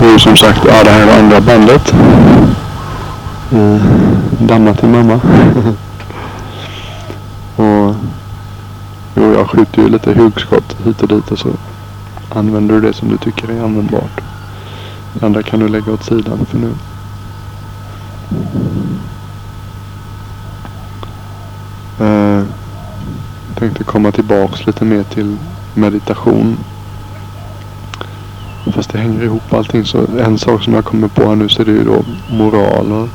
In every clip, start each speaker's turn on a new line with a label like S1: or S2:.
S1: Det ju som sagt, ja det här är andra bandet. Eh, Damma till mamma. och jo, jag skjuter ju lite hugskott hit och dit och så använder du det som du tycker är användbart. Det andra kan du lägga åt sidan för nu. Eh, tänkte komma tillbaks lite mer till meditation. Fast det hänger ihop allting. Så en sak som jag kommer på här nu så är det ju då moral.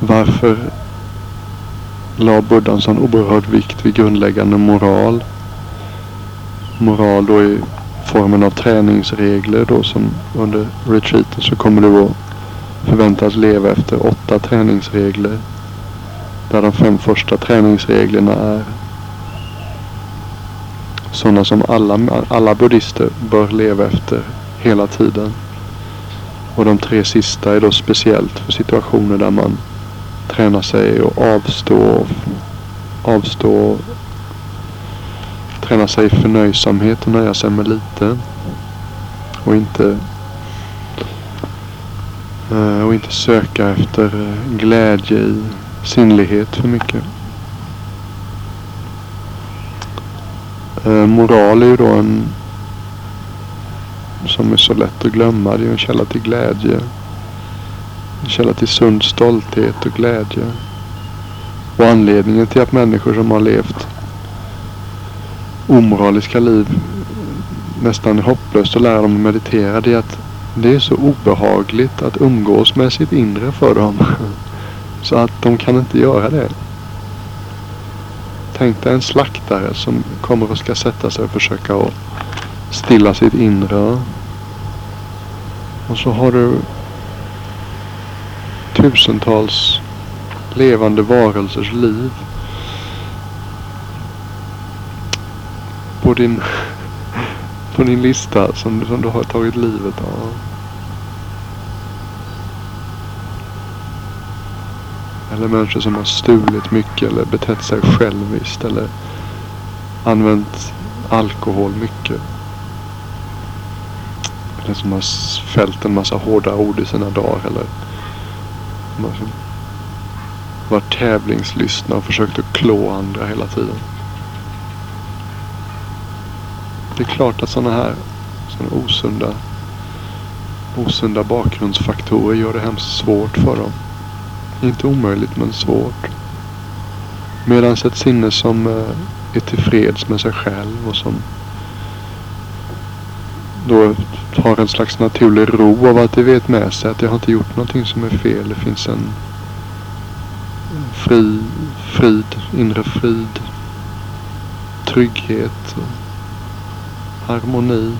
S1: Varför la Buddha en sån oerhörd vikt vid grundläggande moral? Moral då i formen av träningsregler då som under retreaten så kommer du att förväntas leva efter åtta träningsregler. Där de fem första träningsreglerna är sådana som alla, alla buddhister bör leva efter hela tiden. Och de tre sista är då speciellt för situationer där man tränar sig och avstå, avstå, träna sig i förnöjsamhet och nöja sig med lite. Och inte eh, och inte söka efter eh, glädje i sinnlighet för mycket. Eh, moral är ju då en som är så lätt att glömma. Det är ju en källa till glädje. En källa till sund stolthet och glädje. Och anledningen till att människor som har levt omoraliska liv nästan hopplöst att lära dem att meditera det är att det är så obehagligt att umgås med sitt inre för dem. Så att de kan inte göra det. Tänk dig en slaktare som kommer och ska sätta sig och försöka att stilla sitt inre. Och så har du tusentals levande varelsers liv. På din, på din lista som, som du har tagit livet av. Eller människor som har stulit mycket eller betett sig själviskt eller använt alkohol mycket. Eller som har fällt en massa hårda ord i sina dagar eller varit tävlingslystna och försökt att klå andra hela tiden. Det är klart att sådana här såna osunda, osunda bakgrundsfaktorer gör det hemskt svårt för dem. Inte omöjligt men svårt. Medan ett sinne som eh, är tillfreds med sig själv och som då har en slags naturlig ro av att det vet med sig att jag har inte gjort någonting som är fel. Det finns en fri, frid, inre frid, trygghet, harmoni,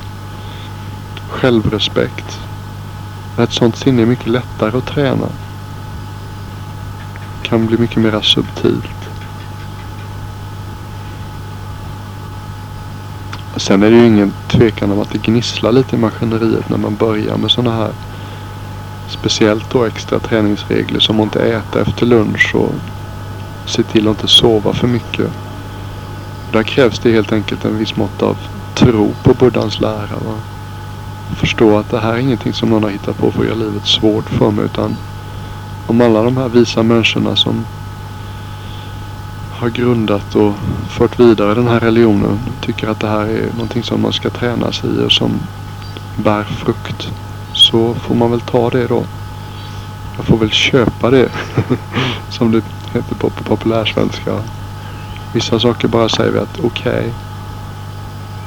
S1: självrespekt. Ett sånt sinne är mycket lättare att träna kan bli mycket mer subtilt. Sen är det ju ingen tvekan om att det gnisslar lite i maskineriet när man börjar med sådana här speciellt då extra träningsregler som att inte äta efter lunch och se till att inte sova för mycket. Där krävs det helt enkelt en viss mått av tro på Buddhas lära. Va? Förstå att det här är ingenting som någon har hittat på för att göra livet svårt för mig utan om alla de här visa människorna som har grundat och fört vidare den här religionen tycker att det här är någonting som man ska träna sig i och som bär frukt. Så får man väl ta det då. Jag får väl köpa det. som det heter på populärsvenska. Vissa saker bara säger vi att okej.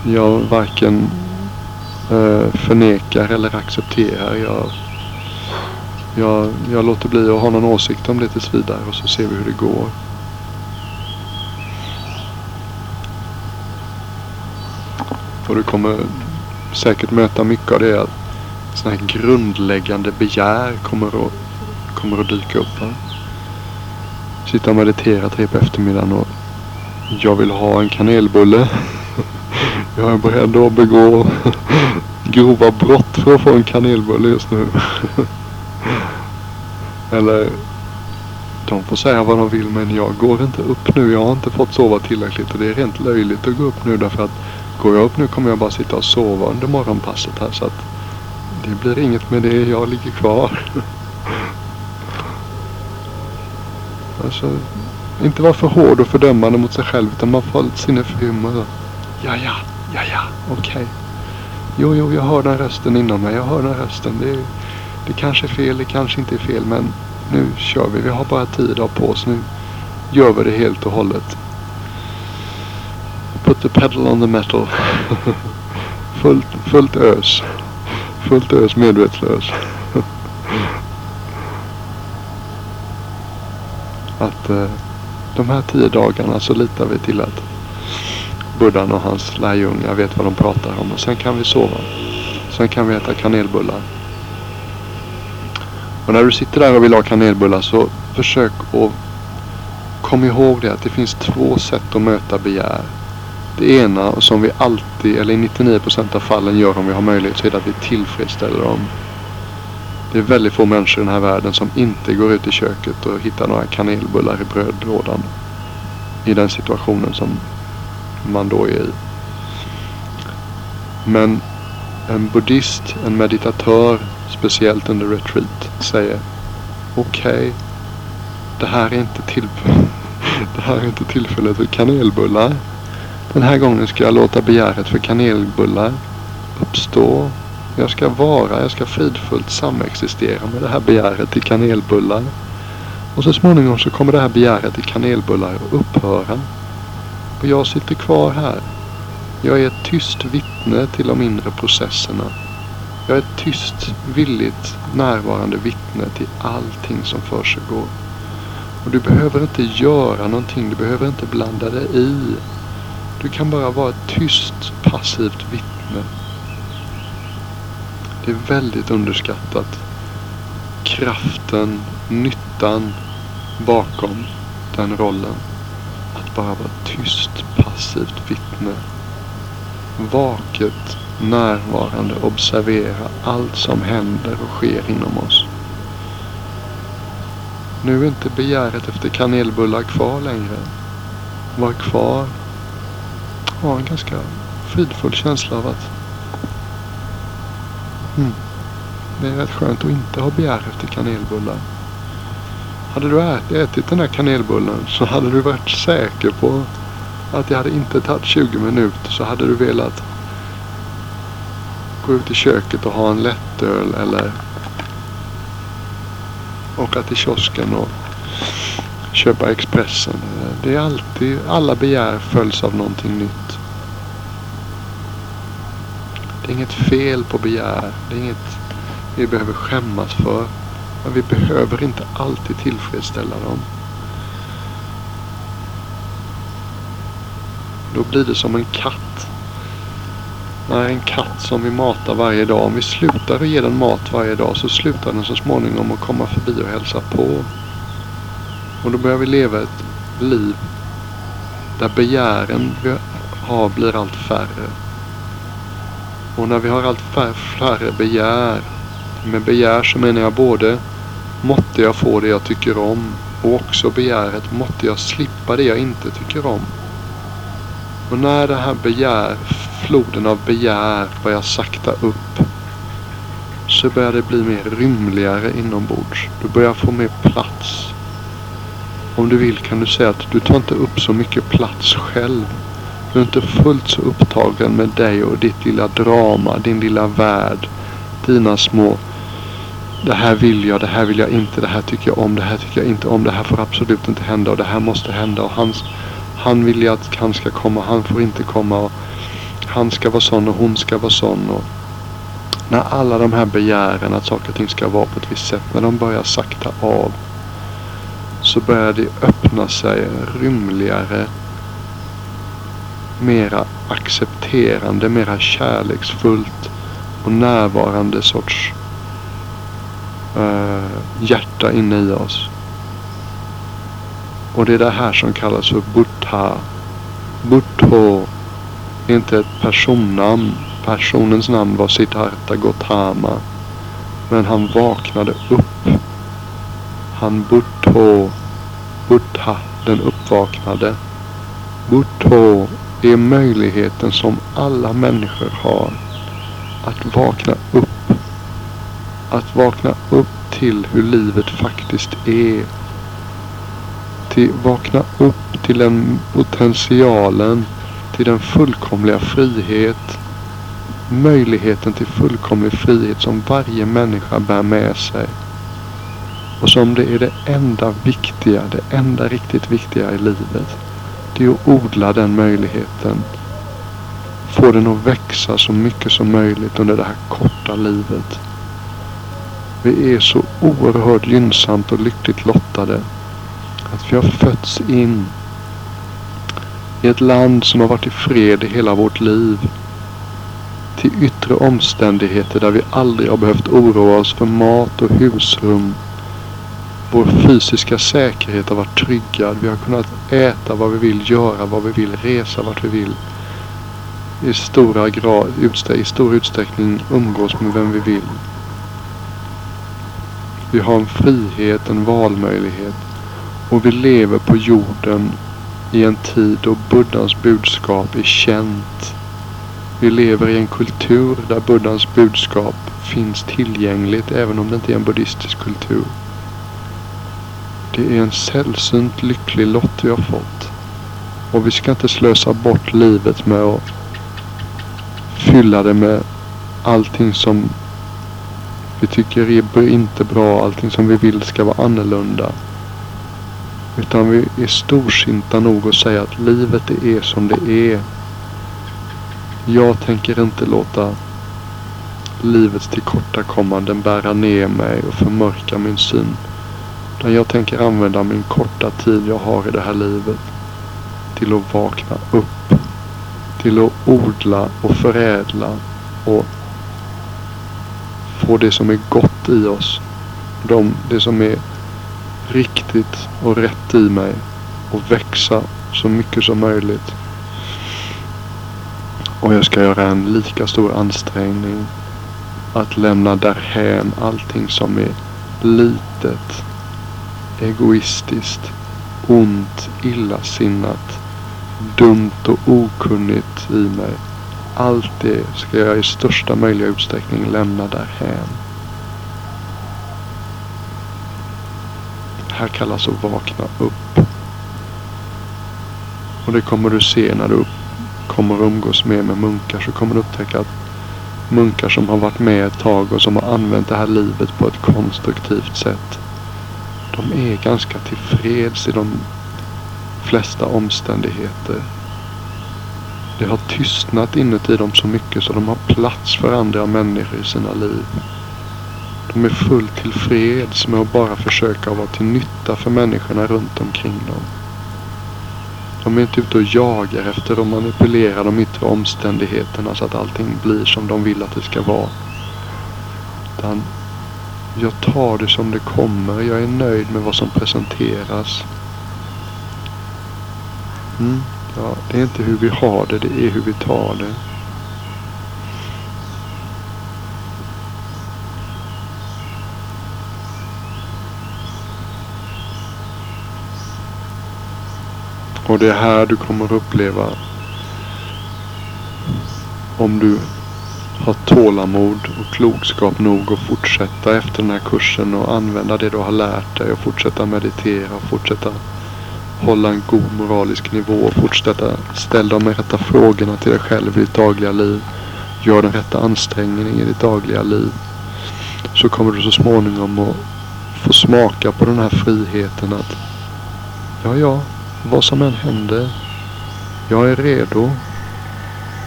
S1: Okay, jag varken eh, förnekar eller accepterar. Jag jag, jag låter bli att ha någon åsikt om det tills vidare och så ser vi hur det går. Och du kommer säkert möta mycket av det att sådana här grundläggande begär kommer att, kommer att dyka upp. Va? Sitta och meditera tre på eftermiddagen och jag vill ha en kanelbulle. Jag är beredd att begå grova brott för att få en kanelbulle just nu. Eller de får säga vad de vill men jag går inte upp nu. Jag har inte fått sova tillräckligt och det är rent löjligt att gå upp nu därför att går jag upp nu kommer jag bara sitta och sova under morgonpasset här så att Det blir inget med det, jag ligger kvar. alltså, inte vara för hård och fördömande mot sig själv utan man får lite sinne för humor. Ja, ja, ja, ja, okej. Okay. Jo, jo, jag hör den rösten inom mig. Jag hör den rösten. Det, det kanske är fel, det kanske inte är fel, men nu kör vi. Vi har bara tio dagar på oss. Nu gör vi det helt och hållet. Put the pedal on the metal. fullt, fullt ös. Fullt ös medvetslös. att eh, de här tio dagarna så litar vi till att Buddhan och hans lärjungar vet vad de pratar om. Och sen kan vi sova. Sen kan vi äta kanelbullar. Och när du sitter där och vill ha kanelbullar så försök att kom ihåg det att det finns två sätt att möta begär. Det ena som vi alltid, eller i 99% av fallen gör om vi har möjlighet, så är det att vi tillfredsställer dem. Det är väldigt få människor i den här världen som inte går ut i köket och hittar några kanelbullar i brödlådan. I den situationen som man då är i. Men en buddhist, en meditatör, speciellt under retreat, säger okej, okay, det här är inte tillfället. Det här är inte tillfället för kanelbullar. Den här gången ska jag låta begäret för kanelbullar uppstå. Jag ska vara, jag ska fridfullt samexistera med det här begäret till kanelbullar. Och så småningom så kommer det här begäret till kanelbullar att upphöra. Och jag sitter kvar här. Jag är ett tyst vittne till de inre processerna. Jag är ett tyst, villigt, närvarande vittne till allting som försiggår. Och du behöver inte göra någonting. Du behöver inte blanda dig i. Du kan bara vara ett tyst, passivt vittne. Det är väldigt underskattat. Kraften, nyttan bakom den rollen. Att bara vara tyst, passivt vittne. Vaket, närvarande, observera allt som händer och sker inom oss. Nu är inte begäret efter kanelbullar kvar längre. Var kvar. Ha en ganska fridfull känsla av att mm, det är rätt skönt att inte ha begär efter kanelbullar. Hade du ätit den här kanelbullen så hade du varit säker på att det hade inte tagit 20 minuter så hade du velat gå ut i köket och ha en lättöl eller åka till kiosken och köpa Expressen. Det är alltid, alla begär följs av någonting nytt. Det är inget fel på begär. Det är inget vi behöver skämmas för. Men vi behöver inte alltid tillfredsställa dem. Då blir det som en katt. Nej, en katt som vi matar varje dag. Om vi slutar att ge den mat varje dag så slutar den så småningom att komma förbi och hälsa på. Och då börjar vi leva ett liv där begären vi har blir allt färre. Och när vi har allt färre, färre begär. Med begär så menar jag både måtte jag få det jag tycker om och också begäret måtte jag slippa det jag inte tycker om. Och när det här begär, floden av begär börjar sakta upp så börjar det bli mer rymligare inombords. Du börjar få mer plats. Om du vill kan du säga att du tar inte upp så mycket plats själv. Du är inte fullt så upptagen med dig och ditt lilla drama, din lilla värld. Dina små det här vill jag, det här vill jag inte, det här tycker jag om, det här tycker jag inte om, det här får absolut inte hända och det här måste hända och hans han vill ju att han ska komma, han får inte komma. Och han ska vara sån och hon ska vara sån. Och när alla de här begären att saker och ting ska vara på ett visst sätt, när de börjar sakta av. Så börjar det öppna sig rymligare, mera accepterande, mera kärleksfullt och närvarande sorts uh, hjärta inne i oss. Och det är det här som kallas för Buddha. Buddho inte ett personnamn. Personens namn var Siddhartha Gautama. Men han vaknade upp. Han Buddho. Buddha, den uppvaknade. Buddho är möjligheten som alla människor har att vakna upp Att vakna upp till hur livet faktiskt är. Till, vakna upp till den potentialen. Till den fullkomliga frihet. Möjligheten till fullkomlig frihet som varje människa bär med sig. Och som det är det enda viktiga, det enda riktigt viktiga i livet. Det är att odla den möjligheten. Få den att växa så mycket som möjligt under det här korta livet. Vi är så oerhört gynnsamt och lyckligt lottade. Att vi har fötts in i ett land som har varit i fred i hela vårt liv. Till yttre omständigheter där vi aldrig har behövt oroa oss för mat och husrum vår fysiska säkerhet har varit tryggad. Vi har kunnat äta vad vi vill, göra vad vi vill, resa vart vi vill. I, stora grad, I stor utsträckning umgås med vem vi vill. Vi har en frihet, en valmöjlighet. Och vi lever på jorden i en tid då Buddhas budskap är känt. Vi lever i en kultur där Buddhas budskap finns tillgängligt även om det inte är en buddhistisk kultur. Det är en sällsynt lycklig lott vi har fått. Och vi ska inte slösa bort livet med att fylla det med allting som vi tycker är inte bra, allting som vi vill ska vara annorlunda. Utan vi är storsinta nog att säga att livet är som det är. Jag tänker inte låta livets tillkortakommanden bära ner mig och förmörka min syn utan jag tänker använda min korta tid jag har i det här livet till att vakna upp. Till att odla och förädla och få det som är gott i oss. De, det som är riktigt och rätt i mig och växa så mycket som möjligt. Och jag ska göra en lika stor ansträngning att lämna därhän allting som är litet egoistiskt, ont, illasinnat, dumt och okunnigt i mig. Allt det ska jag i största möjliga utsträckning lämna därhän. Här kallas att vakna upp. Och det kommer du se när du kommer umgås mer med munkar så kommer du upptäcka att munkar som har varit med ett tag och som har använt det här livet på ett konstruktivt sätt de är ganska tillfreds i de flesta omständigheter. Det har tystnat inuti dem så mycket så de har plats för andra människor i sina liv. De är fullt tillfreds med att bara försöka vara till nytta för människorna runt omkring dem. De är inte ute och jagar efter att manipulera de yttre omständigheterna så att allting blir som de vill att det ska vara. Utan jag tar det som det kommer. Jag är nöjd med vad som presenteras. Mm, ja, det är inte hur vi har det, det är hur vi tar det. Och det är här du kommer uppleva om du har tålamod och klokskap nog att fortsätta efter den här kursen och använda det du har lärt dig och fortsätta meditera och fortsätta hålla en god moralisk nivå och fortsätta ställa de rätta frågorna till dig själv i ditt dagliga liv. Gör den rätta ansträngningen i ditt dagliga liv. Så kommer du så småningom att få smaka på den här friheten att ja, ja, vad som än händer. Jag är redo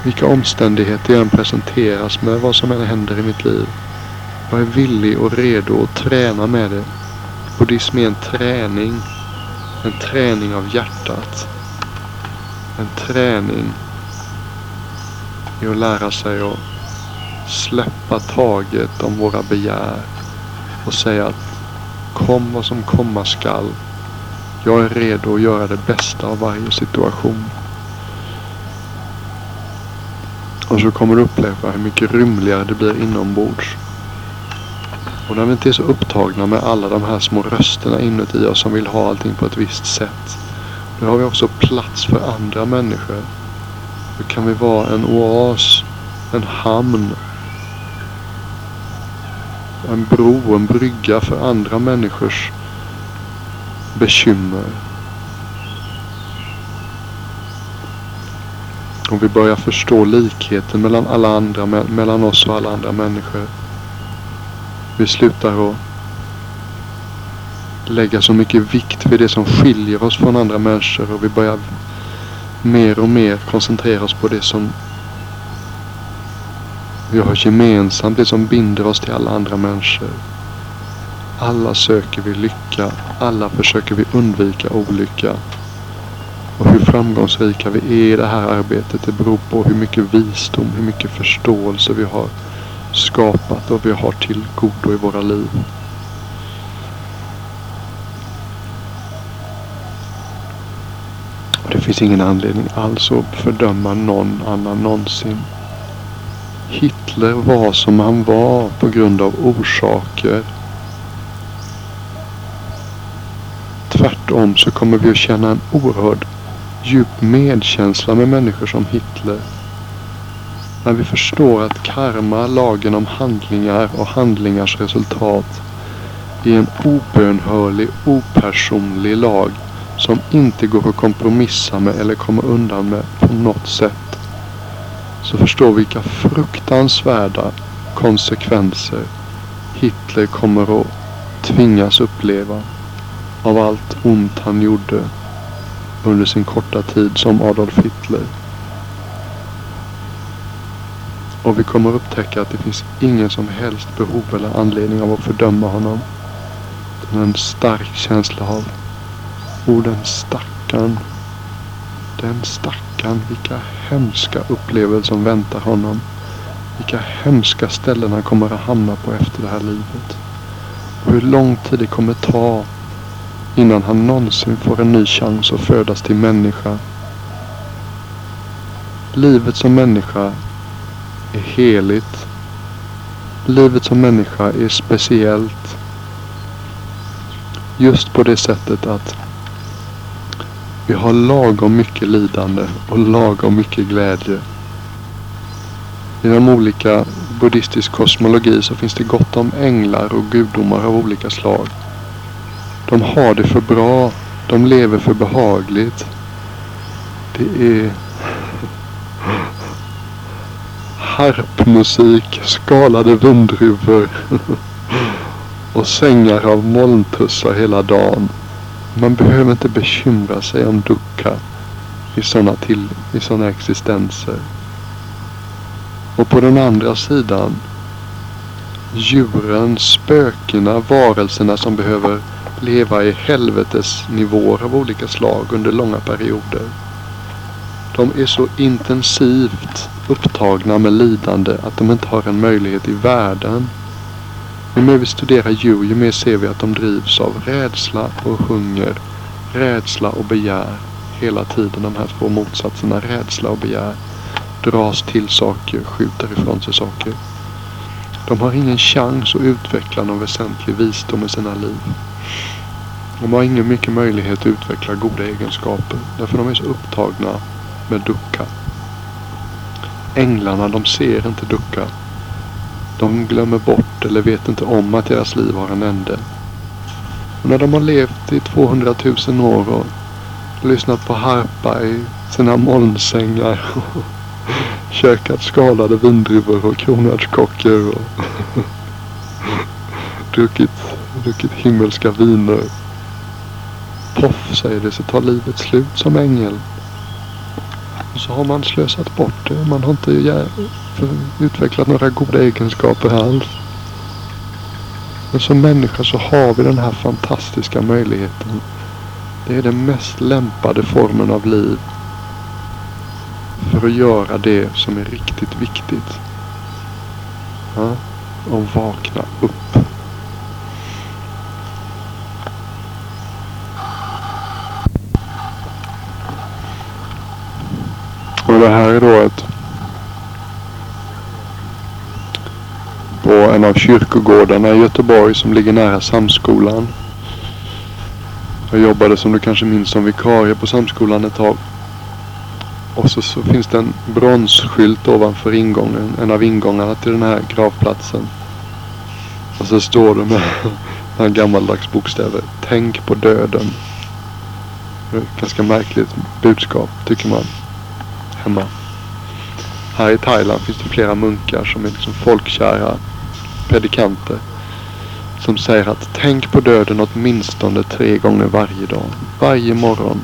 S1: vilka omständigheter jag än presenteras med, vad som än händer i mitt liv. Jag är villig och redo att träna med det. Buddhism är en träning. En träning av hjärtat. En träning i att lära sig att släppa taget om våra begär och säga att kom vad som komma skall. Jag är redo att göra det bästa av varje situation. Och så kommer du uppleva hur mycket rymligare det blir inombords. Och när vi inte är så upptagna med alla de här små rösterna inuti oss som vill ha allting på ett visst sätt. Då har vi också plats för andra människor. Då kan vi vara en oas, en hamn. en bro, en brygga för andra människors bekymmer. Och vi börjar förstå likheten mellan alla andra, mellan oss och alla andra människor. Vi slutar att lägga så mycket vikt vid det som skiljer oss från andra människor och vi börjar mer och mer koncentrera oss på det som vi har gemensamt, det som binder oss till alla andra människor. Alla söker vi lycka, alla försöker vi undvika olycka. Och hur framgångsrika vi är i det här arbetet det beror på hur mycket visdom, hur mycket förståelse vi har skapat och vi har till godo i våra liv. Och det finns ingen anledning alls att fördöma någon annan någonsin. Hitler var som han var på grund av orsaker. Tvärtom så kommer vi att känna en oerhörd djup medkänsla med människor som Hitler. När vi förstår att karma, lagen om handlingar och handlingars resultat är en obönhörlig, opersonlig lag som inte går att kompromissa med eller komma undan med på något sätt. Så förstår vi vilka fruktansvärda konsekvenser Hitler kommer att tvingas uppleva av allt ont han gjorde under sin korta tid som Adolf Hitler. Och vi kommer upptäcka att det finns ingen som helst behov eller anledning av att fördöma honom. Det en stark känsla av O den stackarn. Den stackarn. Vilka hemska upplevelser som väntar honom. Vilka hemska ställen han kommer att hamna på efter det här livet. Och hur lång tid det kommer ta innan han någonsin får en ny chans att födas till människa. Livet som människa är heligt. Livet som människa är speciellt. Just på det sättet att vi har lagom mycket lidande och lagom mycket glädje. Inom olika buddhistisk kosmologi så finns det gott om änglar och gudomar av olika slag. De har det för bra. De lever för behagligt. Det är harpmusik, skalade vindruvor och sängar av molntussar hela dagen. Man behöver inte bekymra sig om dukkha i sådana, till, i sådana existenser. Och på den andra sidan djuren, spökena, varelserna som behöver leva i helvetesnivåer av olika slag under långa perioder. De är så intensivt upptagna med lidande att de inte har en möjlighet i världen ju mer vi studerar djur, ju mer ser vi att de drivs av rädsla och hunger, rädsla och begär. Hela tiden de här två motsatserna, rädsla och begär, dras till saker, skjuter ifrån sig saker. De har ingen chans att utveckla någon väsentlig visdom i sina liv. De har ingen mycket möjlighet att utveckla goda egenskaper. Därför de är så upptagna med ducka. Änglarna de ser inte ducka. De glömmer bort eller vet inte om att deras liv har en ände. Och när de har levt i 200 000 år och lyssnat på harpa i sina molnsängar och käkat skalade vindruvor och kronärtskockor och druckit, druckit himmelska viner. Poff säger det så tar livet slut som ängel. Och så har man slösat bort det. Man har inte utvecklat några goda egenskaper alls. Men som människa så har vi den här fantastiska möjligheten. Det är den mest lämpade formen av liv. För att göra det som är riktigt viktigt. Ja? Och vakna upp. Och det här då ett på en av kyrkogårdarna i Göteborg som ligger nära Samskolan. Jag jobbade som du kanske minns som vikarie på Samskolan ett tag. Och så, så finns det en bronsskylt ovanför ingången, en av ingångarna till den här gravplatsen. Och så står det med, några gammaldags bokstäver. Tänk på döden. Ganska märkligt budskap tycker man. Hemma. Här i Thailand finns det flera munkar som är liksom folkkära predikanter. Som säger att tänk på döden åtminstone tre gånger varje dag. Varje morgon.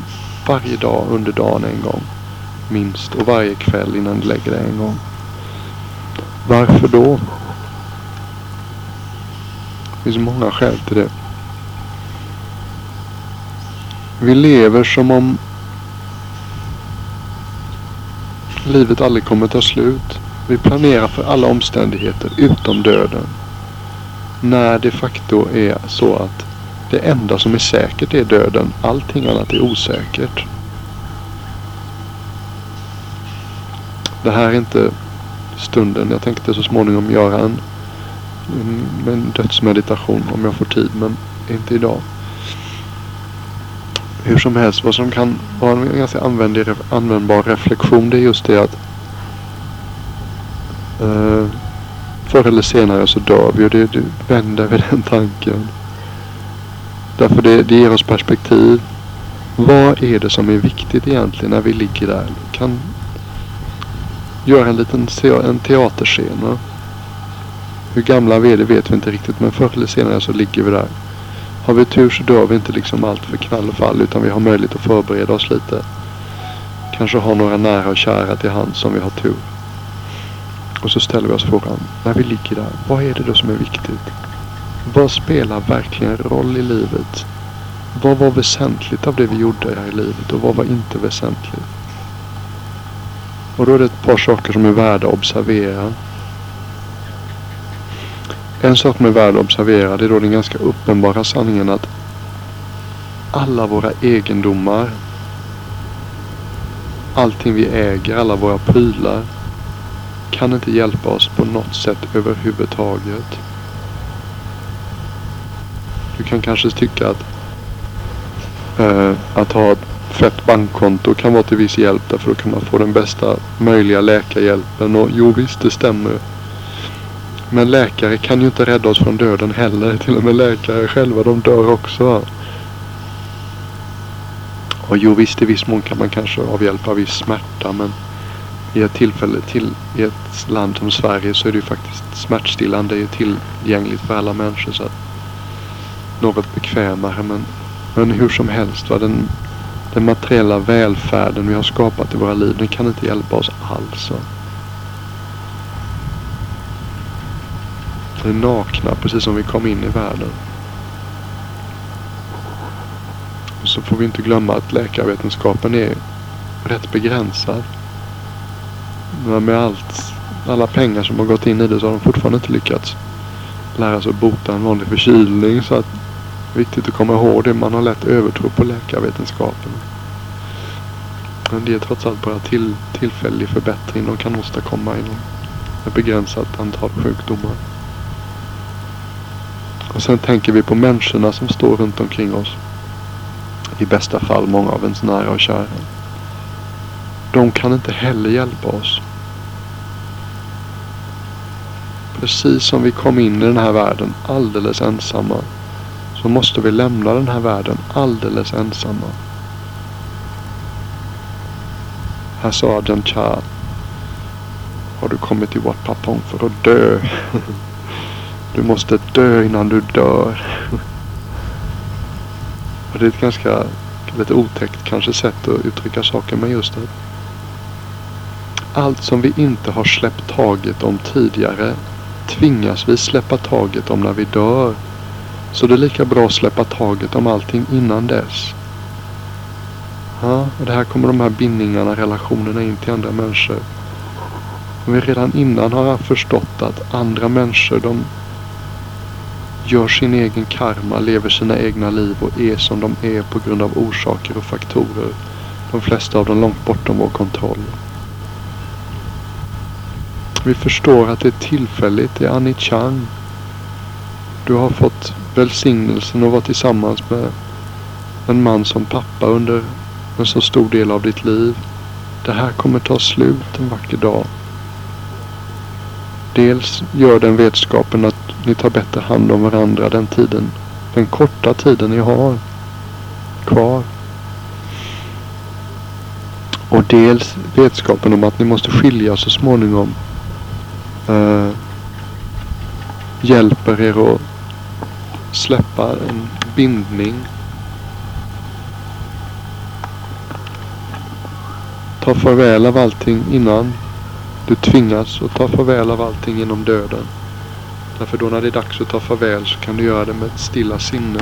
S1: Varje dag under dagen en gång. Minst. Och varje kväll innan du lägger dig en gång. Varför då? Det finns många skäl till det. Vi lever som om livet aldrig kommer ta slut. Vi planerar för alla omständigheter utom döden. När de facto är så att det enda som är säkert är döden. Allting annat är osäkert. Det här är inte stunden. Jag tänkte så småningom göra en, en dödsmeditation om jag får tid. Men inte idag. Hur som helst, vad som kan vara en ganska användbar reflektion det är just det att uh, förr eller senare så dör vi och det, det vänder vid den tanken. Därför det, det ger oss perspektiv. Vad är det som är viktigt egentligen när vi ligger där? Kan göra en liten en teaterscen. Hur gamla vi är det vet vi inte riktigt men förr eller senare så ligger vi där. Har vi tur så dör vi inte liksom allt för knall och fall utan vi har möjlighet att förbereda oss lite. Kanske ha några nära och kära till hand som vi har tur. Och så ställer vi oss frågan, när vi ligger där, vad är det då som är viktigt? Vad spelar verkligen roll i livet? Vad var väsentligt av det vi gjorde här i livet och vad var inte väsentligt? Och då är det ett par saker som är värda att observera. En sak som är värd att observera det är då den ganska uppenbara sanningen att alla våra egendomar, allting vi äger, alla våra prylar kan inte hjälpa oss på något sätt överhuvudtaget. Du kan kanske tycka att, eh, att ha ett fett bankkonto kan vara till viss hjälp därför då kan man få den bästa möjliga läkarhjälpen och jo visst det stämmer. Men läkare kan ju inte rädda oss från döden heller. Till och med läkare själva de dör också. Och jo visst i viss mån kan man kanske avhjälpa viss smärta men i ett tillfälle till i ett land som Sverige så är det ju faktiskt smärtstillande är tillgängligt för alla människor så att något bekvämare men, men hur som helst va, den, den materiella välfärden vi har skapat i våra liv den kan inte hjälpa oss alls. Va? Vi är nakna precis som vi kom in i världen. Och så får vi inte glömma att läkarvetenskapen är rätt begränsad. Men med allt, alla pengar som har gått in i det så har de fortfarande inte lyckats lära sig att bota en vanlig förkylning. Så att det är viktigt att komma ihåg det. Man har lätt övertro på läkarvetenskapen. Men det är trots allt bara till, tillfällig förbättring de kan åstadkomma inom ett begränsat antal sjukdomar. Och sen tänker vi på människorna som står runt omkring oss. I bästa fall många av ens nära och kära. De kan inte heller hjälpa oss. Precis som vi kom in i den här världen alldeles ensamma. Så måste vi lämna den här världen alldeles ensamma. Här sa Ajahn Chah. Har du kommit till Wat Papong för att dö? Du måste dö innan du dör. Och det är ett ganska lite otäckt kanske sätt att uttrycka saker men just det. Allt som vi inte har släppt taget om tidigare tvingas vi släppa taget om när vi dör. Så det är lika bra att släppa taget om allting innan dess. Ja, och det här kommer de här bindningarna, relationerna in till andra människor. Om vi redan innan har förstått att andra människor de gör sin egen karma, lever sina egna liv och är som de är på grund av orsaker och faktorer. De flesta av dem långt bortom vår kontroll. Vi förstår att det är tillfälligt, det är Annie Chang. Du har fått välsignelsen att vara tillsammans med en man som pappa under en så stor del av ditt liv. Det här kommer ta slut en vacker dag. Dels gör den vetskapen att ni tar bättre hand om varandra den tiden, den korta tiden ni har kvar. Och dels vetskapen om att ni måste skilja så småningom. Eh, hjälper er att släppa en bindning. Ta farväl av allting innan du tvingas att ta farväl av allting genom döden. Därför då när det är dags att ta farväl så kan du göra det med ett stilla sinne.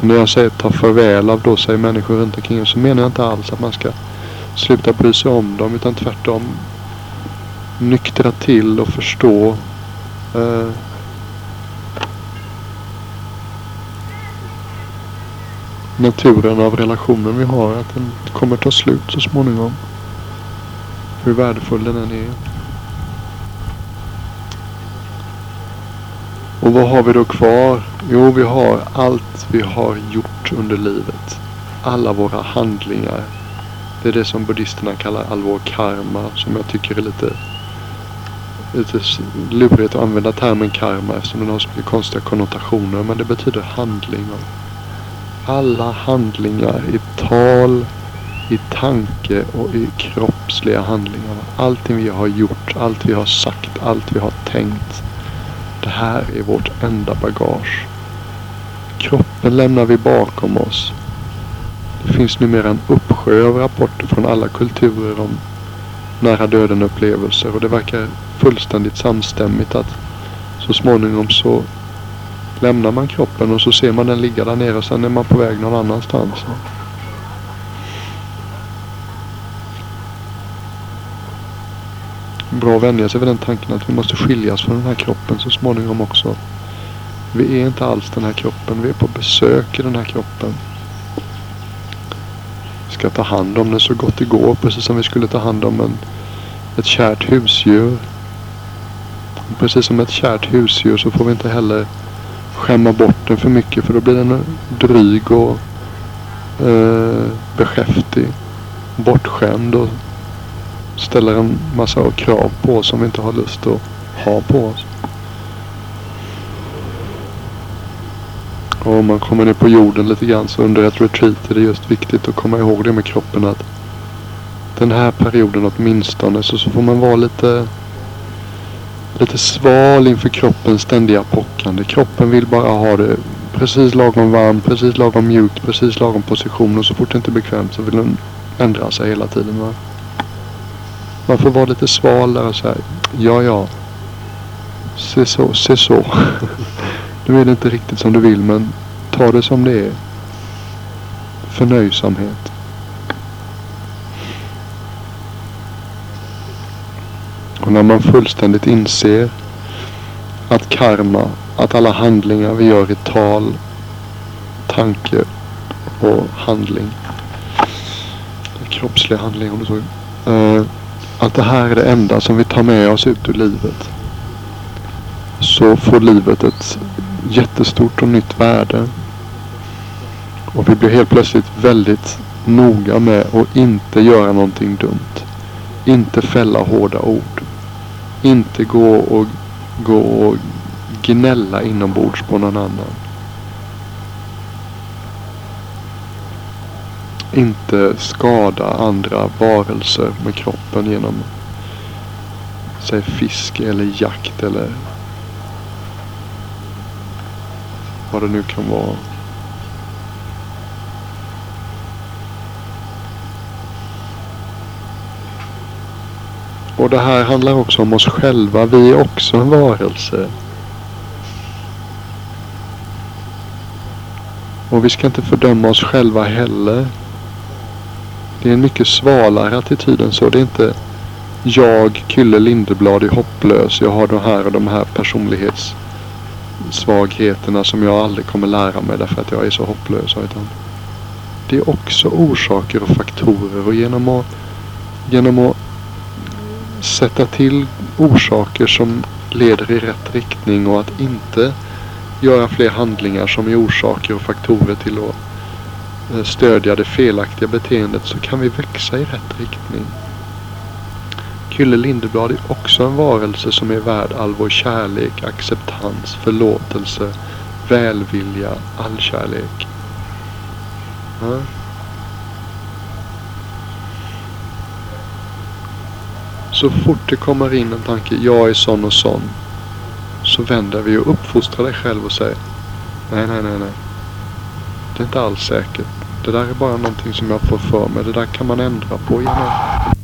S1: Och när jag säger ta farväl av då säger människor runt omkring så menar jag inte alls att man ska sluta bry sig om dem utan tvärtom nyktra till och förstå eh, naturen av relationen vi har. Att den kommer ta slut så småningom. Hur värdefull den än är. Och vad har vi då kvar? Jo, vi har allt vi har gjort under livet. Alla våra handlingar. Det är det som buddhisterna kallar all vår karma. Som jag tycker är lite, lite lurigt att använda termen karma eftersom den har så mycket konstiga konnotationer. Men det betyder handling alla handlingar i tal, i tanke och i kroppsliga handlingar. Allting vi har gjort, allt vi har sagt, allt vi har tänkt. Det här är vårt enda bagage. Kroppen lämnar vi bakom oss. Det finns numera en uppsjö av rapporter från alla kulturer om nära döden upplevelser och det verkar fullständigt samstämmigt att så småningom så lämnar man kroppen och så ser man den ligga där nere och sen är man på väg någon annanstans. Bra att vänja sig vid den tanken att vi måste skiljas från den här kroppen så småningom också. Vi är inte alls den här kroppen. Vi är på besök i den här kroppen. Vi ska ta hand om den så gott det går. Precis som vi skulle ta hand om en, ett kärt husdjur. Precis som ett kärt husdjur så får vi inte heller skämma bort den för mycket för då blir den dryg och eh, beskäftig. Bortskämd och ställer en massa krav på oss som vi inte har lust att ha på oss. Och om man kommer ner på jorden lite grann så under ett retreat är det just viktigt att komma ihåg det med kroppen att den här perioden åtminstone så, så får man vara lite lite sval inför kroppens ständiga pockande. Kroppen vill bara ha det precis lagom varmt, precis lagom mjukt, precis lagom position och så fort det inte är bekvämt så vill den ändra sig hela tiden. Va? Man får vara lite sval där och säga ja ja. Se så, se så. nu är det inte riktigt som du vill men ta det som det är. Förnöjsamhet. Och när man fullständigt inser att karma, att alla handlingar vi gör i tal, tanke och handling. Kroppslig handling om du så uh, eh, Att det här är det enda som vi tar med oss ut ur livet. Så får livet ett jättestort och nytt värde. Och vi blir helt plötsligt väldigt noga med att inte göra någonting dumt. Inte fälla hårda ord. Inte gå och, gå och gnälla inombords på någon annan. Inte skada andra varelser med kroppen genom säg fiske eller jakt eller vad det nu kan vara. Och det här handlar också om oss själva. Vi är också en varelse. Och vi ska inte fördöma oss själva heller. Det är en mycket svalare attityd än så. Det är inte jag, Kylle Lindeblad, är hopplös. Jag har de här och de här personlighetssvagheterna som jag aldrig kommer lära mig därför att jag är så hopplös. Utan det är också orsaker och faktorer och genom att, genom att sätta till orsaker som leder i rätt riktning och att inte göra fler handlingar som är orsaker och faktorer till att eh, stödja det felaktiga beteendet så kan vi växa i rätt riktning. Kylle Lindeblad är också en varelse som är värd all vår kärlek, acceptans, förlåtelse, välvilja, all kärlek. Ja. Så fort det kommer in en tanke, jag är sån och sån. Så vänder vi och uppfostrar dig själv och säger, nej, nej, nej, nej. Det är inte alls säkert. Det där är bara någonting som jag får för mig. Det där kan man ändra på genom